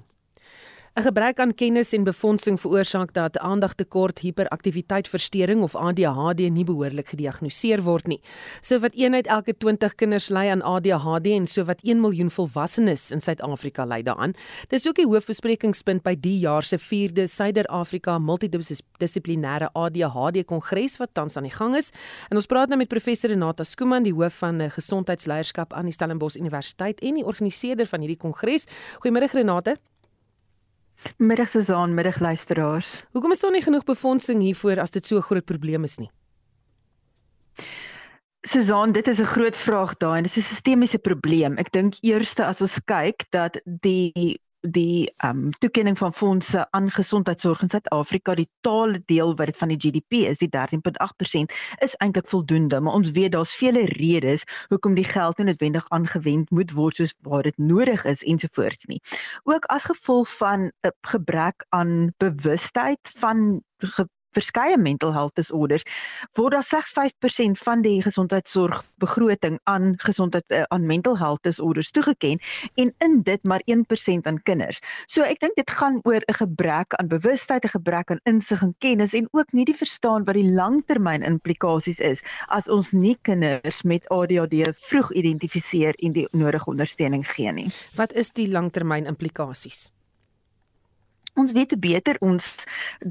'n Gebrek aan kennis en befondsing veroorsaak dat aandagtekort, hiperaktiwiteitversteuring of ADHD nie behoorlik gediagnoseer word nie. So wat een uit elke 20 kinders ly aan ADHD en so wat 1 miljoen volwassenes in Suid-Afrika ly daaraan. Dis ook die hoofbesprekingspunt by die jaar se 4de Suider-Afrika Multidissiplinêre ADHD Kongres wat tans aan die gang is. En ons praat nou met professor Renata Skooman, die hoof van eh, gesondheidsleierskap aan die Stellenbosch Universiteit en die organiseerder van hierdie kongres. Goeiemôre Renata. Middag Suzan, middag luisteraars. Hoekom is daar nie genoeg befondsing hiervoor as dit so 'n groot probleem is nie? Suzan, dit is 'n groot vraag daai en dit is 'n sistemiese probleem. Ek dink eerste as ons kyk dat die die ehm um, toekenning van fondse aan gesondheidsorg in Suid-Afrika, die totale deel wat dit van die GDP is, die 13.8% is eintlik voldoende, maar ons weet daar's vele redes hoekom die geld nie noodwendig aangewend moet word soos waar dit nodig is ensovoorts nie. Ook as gevolg van 'n gebrek aan bewustheid van verskeie mental health disorders word daar slegs 5% van die gesondheidsorg begroting aan gesondheid uh, aan mental health disorders toegeken en in dit maar 1% aan kinders. So ek dink dit gaan oor 'n gebrek aan bewustheid, 'n gebrek aan insig en kennis en ook nie die verstaan wat die langtermyn implikasies is as ons nie kinders met ADHD vroeg identifiseer en die nodige ondersteuning gee nie. Wat is die langtermyn implikasies? Ons weet hoe beter ons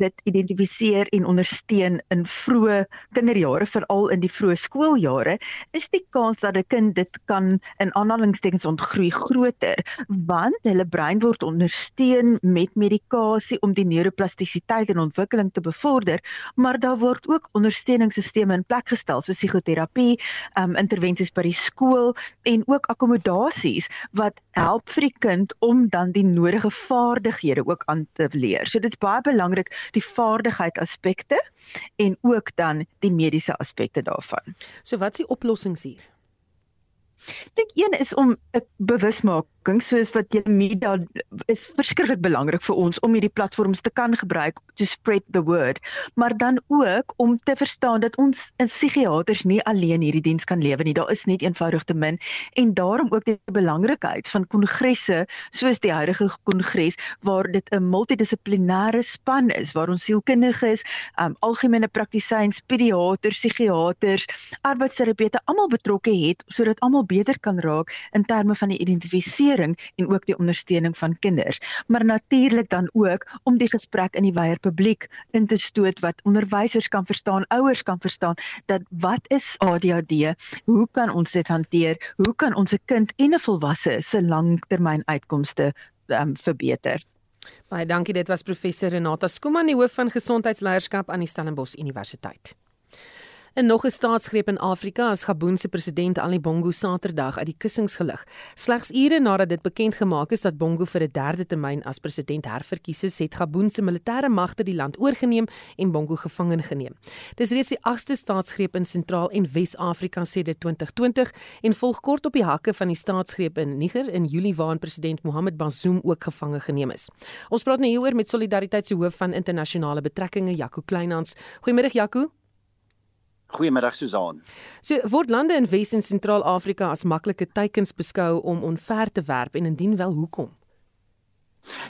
dit identifiseer en ondersteun in vroeë kinderjare veral in die vroeë skooljare is die kans dat 'n kind dit kan in aanhalingstekens ontgroei groter want hulle brein word ondersteun met medikasie om die neuroplastisiteit en ontwikkeling te bevorder maar daar word ook ondersteuningsstelsels in plek gestel soos psigoterapie, um, intervensies by die skool en ook akkommodasies wat help vir die kind om dan die nodige vaardighede ook aan te leer. So dit's baie belangrik die vaardigheid aspekte en ook dan die mediese aspekte daarvan. So wat's die oplossings hier? Ek dink een is om 'n bewusmaking soos wat jy media is verskriklik belangrik vir ons om hierdie platforms te kan gebruik to spread the word, maar dan ook om te verstaan dat ons in psigiaters nie alleen hierdie diens kan lewe nie. Daar is net eenvoudig te min en daarom ook die belangrikheid van kongresse soos die huidige kongres waar dit 'n multidissiplinêre span is waar ons sielkundiges, um, algemene praktisyns, pediaters, psigiaters, arbeidsterapeute almal betrokke het sodat almal beter kan raak in terme van die identifisering en ook die ondersteuning van kinders. Maar natuurlik dan ook om die gesprek in die wyeer publiek in te stoot wat onderwysers kan verstaan, ouers kan verstaan dat wat is ADHD? Hoe kan ons dit hanteer? Hoe kan ons 'n kind en 'n volwasse se langtermyn uitkomste um, verbeter? Baie dankie. Dit was professor Renata Skuman, die hoof van gesondheidsleierskap aan die Stellenbosch Universiteit. En nog 'n staatsgreep in Afrika as Gabon se president Ali Bongo Saterdag uit die kussings gelig. Slegs ure nadat dit bekend gemaak is dat Bongo vir 'n derde termyn as president herverkies is, het Gabon se militêre magte die land oorgeneem en Bongo gevange geneem. Dis reeds die 8ste staatsgreep in Sentraal en Wes-Afrika sedert 2020 en volg kort op die hakke van die staatsgreep in Niger in Julie waarin president Mohamed Bazoum ook gevange geneem is. Ons praat nou hieroor met Solidariteit se hoof van internasionale betrekkinge, Jaco Kleinhans. Goeiemôre Jaco. Goeiemiddag Susan. So word lande in Wes en Sentraal-Afrika as maklike teikens beskou om onver te werp en indien wel hoekom?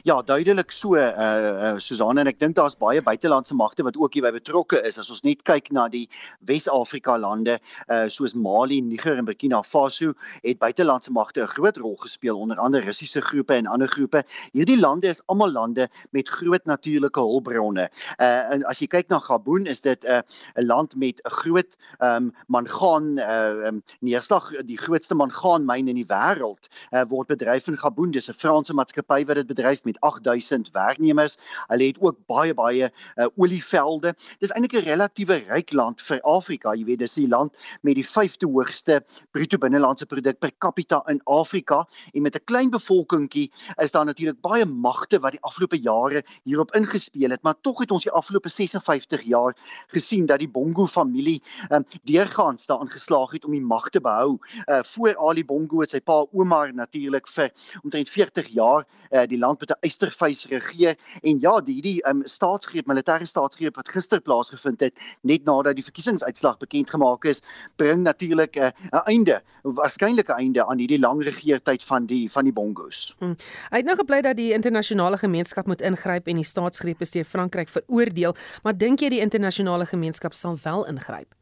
Ja, duidelik so uh uh Susan en ek dink daar's baie buitelandse magte wat ook hierby betrokke is. As ons net kyk na die Wes-Afrika lande uh soos Mali, Niger en Burkina Faso, het buitelandse magte 'n groot rol gespeel onder andere Russiese groepe en ander groepe. Hierdie lande is almal lande met groot natuurlike hulpbronne. Uh en as jy kyk na Gabon, is dit 'n uh, 'n land met 'n groot um mangaan uh um, neerslag, die grootste mangaanmyn in die wêreld uh, word bedryf in Gabon. Dis 'n Franse maatskappy wat dit bedryf bedryf met 8000 werknemers. Hulle het ook baie baie uh, olievelde. Dis eintlik 'n relatiewe ryk land vir Afrika. Jy weet, dis die land met die 5de hoogste bruto binnelandse produk per capita in Afrika en met 'n klein bevolkingkie is daar natuurlik baie magte wat die afgelope jare hierop ingespeel het, maar tog het ons die afgelope 56 jaar gesien dat die Bongo familie um, deurgaans daarin geslaag het om die mag te behou. Uh voor Ali Bongo het sy pa Omar natuurlik vir omtrent 40 jaar uh, die land met 'n eystervuis regeer en ja, die hierdie um, staatsgreep, militêre staatsgreep wat gister plaasgevind het net nadat die verkiesingsuitslag bekend gemaak is, bring natuurlik 'n uh, einde, waarskynlik 'n einde aan hierdie lang regeertyd van die van die Bongos. Hmm. Hy het nou gepleit dat die internasionale gemeenskap moet ingryp en die staatsgreep is deur Frankryk veroordeel, maar dink jy die internasionale gemeenskap sal wel ingryp?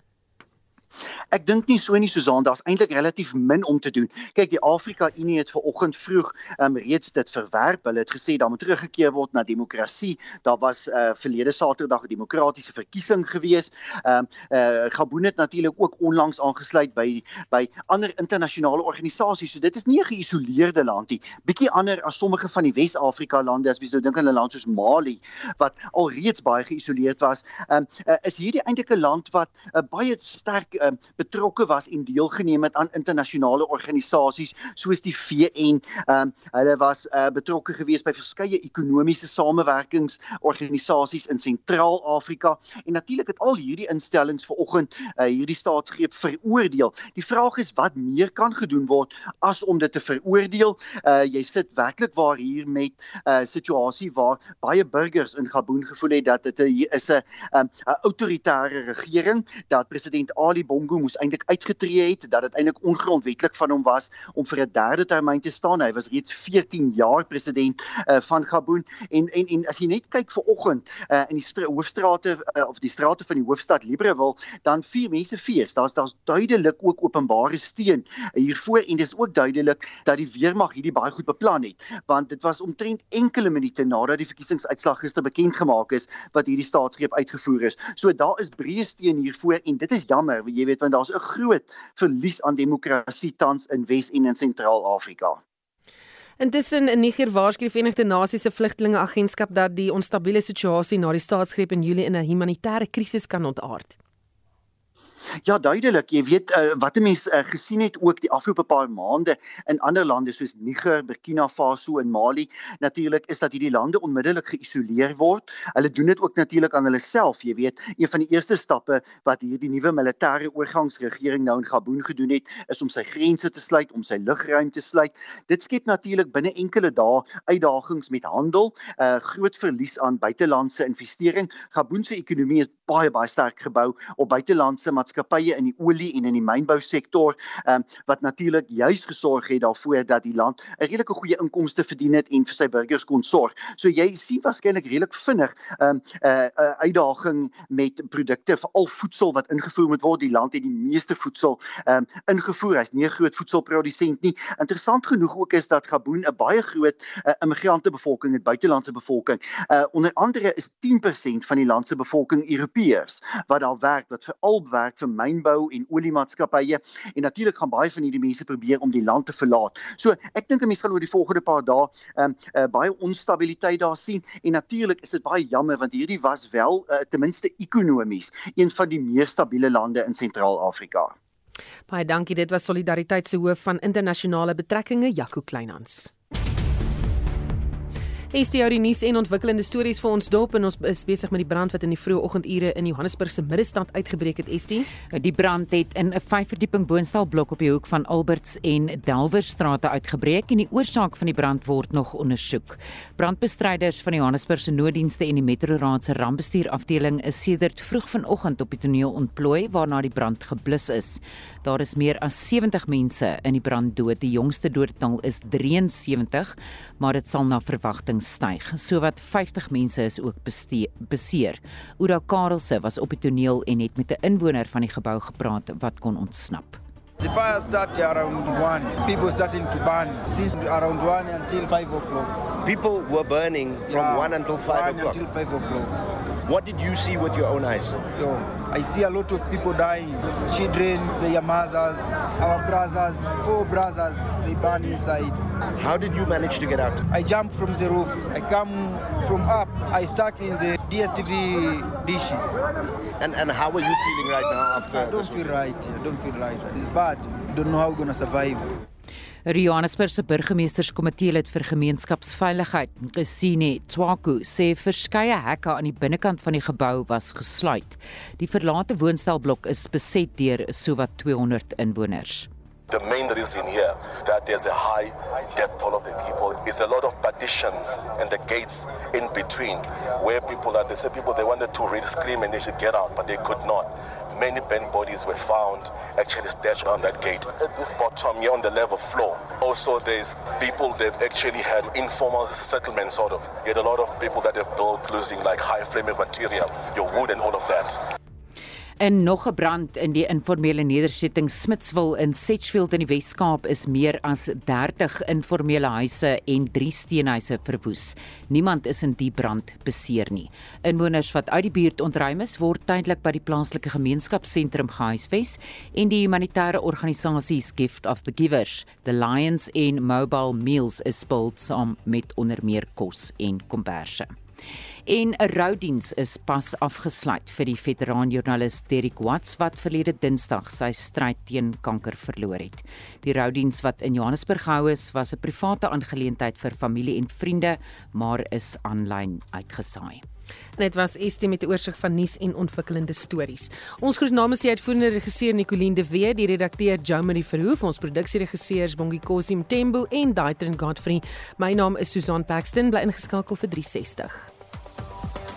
Ek dink nie so nie Susan, daar's eintlik relatief min om te doen. Kyk, die Afrika Unie het ver oggend vroeg um, reeds dit verwerp. Hulle het gesê daar moet teruggekeer word na demokrasie. Daar was uh, verlede Saterdag 'n demokratiese verkiesing gewees. Ehm um, uh, Gabon het natuurlik ook onlangs aangesluit by by ander internasionale organisasies. So dit is nie 'n geïsoleerde land nie. Bietjie anders as sommige van die Wes-Afrika lande as jy sou dink aan 'n land soos Mali wat alreeds baie geïsoleerd was. Ehm um, uh, is hierdie eintlik 'n land wat uh, baie sterk uh, um, betrokke was en deelgeneem het aan internasionale organisasies soos die VN. Ehm um, hulle was uh, betrokke gewees by verskeie ekonomiese samewerkingsorganisasies in Sentraal-Afrika en natuurlik het al hierdie instellings vanoggend uh, hierdie staatsgreep veroordeel. Die vraag is wat meer kan gedoen word as om dit te veroordeel. Uh, jy sit werklik waar hier met 'n uh, situasie waar baie burgers in Gabon gevoel het dat dit is 'n 'n um, autoritaire regering dat president Ali Bongo moes eintlik uitgetree het dat dit eintlik ongrondwettig van hom was om vir 'n derde termyn te staan. Hy was reeds 14 jaar president uh, van Gabon en en en as jy net kyk vir oggend uh, in die hoofstrate uh, of die strate van die hoofstad Libreville, dan vier mense fees. Daar's daar's duidelik ook openbare steun hiervoor en dis ook duidelik dat die weermag hierdie baie goed beplan het, want dit was omtrent enkele minute nadat die verkiesingsuitslag gister bekend gemaak is wat hierdie staatsgreep uitgevoer is. So daar is breë steun hiervoor en dit is jammer, jy weet want daar's 'n groot verlies aan demokrasie tans in Wes en in Sentraal-Afrika. Intussen in Niger waarskynlik die Verenigde Nasies se vlugtelingeagentskap dat die onstabiele situasie na die staatsgreep in Julie in 'n humanitêre krisis kan ontaard. Ja, duidelik. Jy weet uh, wat 'n mens uh, gesien het ook die afgelope paar maande in ander lande soos Niger, Burkina Faso en Mali, natuurlik is dat hierdie lande onmiddellik geïsoleer word. Hulle doen dit ook natuurlik aan hulle self. Jy weet, een van die eerste stappe wat hierdie nuwe militêre oorgangsregering nou in Gabon gedoen het, is om sy grense te sluit, om sy lugruim te sluit. Dit skep natuurlik binne enkele dae uitdagings met handel, 'n uh, groot verlies aan buitelandse investering. Gabon se ekonomie is baie baie sterk gebou op buitelandse maatskappye in die olie en in die mynbou sektor um, wat natuurlik juis gesorg het daarvoor dat die land 'n redelike goeie inkomste verdien het en vir sy burgers kon sorg. So jy sien waarskynlik redelik vinnig 'n um, uh, uh, uitdaging met produkte veral voedsel wat ingevoer moet word. Die land het die meeste voedsel um, ingevoer. Hy's nie 'n groot voedselprodusent nie. Interessant genoeg ook is dat Gabon 'n baie groot uh, immigrante bevolking het, buitelandse bevolking. Uh, onder andere is 10% van die land se bevolking Europeërs wat daar werk wat veral werk vir mynbou en oliemaatskappye en natuurlik gaan baie van hierdie mense probeer om die land te verlaat. So ek dink 'n mens gaan oor die volgende paar dae ehm um, uh, baie onstabiliteit daar sien en natuurlik is dit baie jammer want hierdie was wel uh, ten minste ekonomies een van die meer stabiele lande in Sentraal-Afrika. Baie dankie, dit was Solidariteit se hoof van internasionale betrekkinge Jaco Kleinhans. Is die nuus en ontwikkelende stories vir ons dop en ons is besig met die brand wat in die vroeë oggendure in Johannesburg se middestad uitgebreek het, Estie. Die brand het in 'n vyfverdieping woonstelblok op die hoek van Alberts en Delwerstrate uitgebreek en die oorsaak van die brand word nog ondersoek. Brandbestryders van die Johannesburg se nooddienste en die Metro Raad se rampbestuur afdeling is sedert vroeg vanoggend op die toneel ontplooi waarna die brand geblus is. Daar is meer as 70 mense in die brand dood. Die jongste doodtal is 73, maar dit sal na verwagting styg. Sowat 50 mense is ook beseer. Oda Karelse was op die toneel en het met 'n inwoner van die gebou gepraat wat kon ontsnap. The fire started around 1. People starting to burn since around 1 until 5 o'clock. People were burning from Yeah, 1 until 5 1 o'clock. Until 5 o'clock. What did you see with your own eyes? Yo, I see a lot of people dying. Children, their mothers, our brothers, four brothers, they burn inside. How did you manage to get out? I jumped from the roof. I come from up. I stuck in the DSTV dishes. And and how are you feeling right now after I don't feel right. I don't feel right. It's bad. Don't know how we're gonna survive. Johannesburg se burgemeesterskomitee lid vir gemeenskapsveiligheid, Gesine Tswaku, sê verskeie hekke aan die binnekant van die gebou was gesluit. Die verlate woonstelblok is beset deur sowat 200 inwoners. The main reason here that there's a high death toll of the people is a lot of partitions and the gates in between where people are. They say people they wanted to really scream and they should get out, but they could not. Many burnt bodies were found actually stashed on that gate. At this bottom here on the level floor, also there's people that actually had informal settlement sort of. You had a lot of people that have built using like high flammable material, your wood and all of that. In nog 'n brand in die informele nedersetting Smitswil in Sedgefield in die Wes-Kaap is meer as 30 informele huise en 3 steenhuise verwoes. Niemand is in die brand beseer nie. Inwoners wat uit die buurt ontruim is, word tydelik by die plaaslike gemeenskapsentrum gehuisves en die humanitêre organisasies Gift of the Givers, The Lions en Mobile Meals is behulpsaam met onder meer kos en komberse. En 'n roudiens is pas afgesluit vir die veteraanjoernalis Derek Watts wat verlede Dinsdag sy stryd teen kanker verloor het. Die roudiens wat in Johannesburg gehou is, was 'n private aangeleentheid vir familie en vriende, maar is aanlyn uitgesaai. Dit was Estie met 'n oorsig van nuus en ontwikkelende stories. Ons groet namens die uitvoerende regisseur Nicoline de Wee, die redakteur Jomari Verhoef, ons produksieregisseurs Bongie Kosim Tembo en Daitrin Godfrey. My naam is Susan Paxton, bly ingeskakel vir 360. Bye.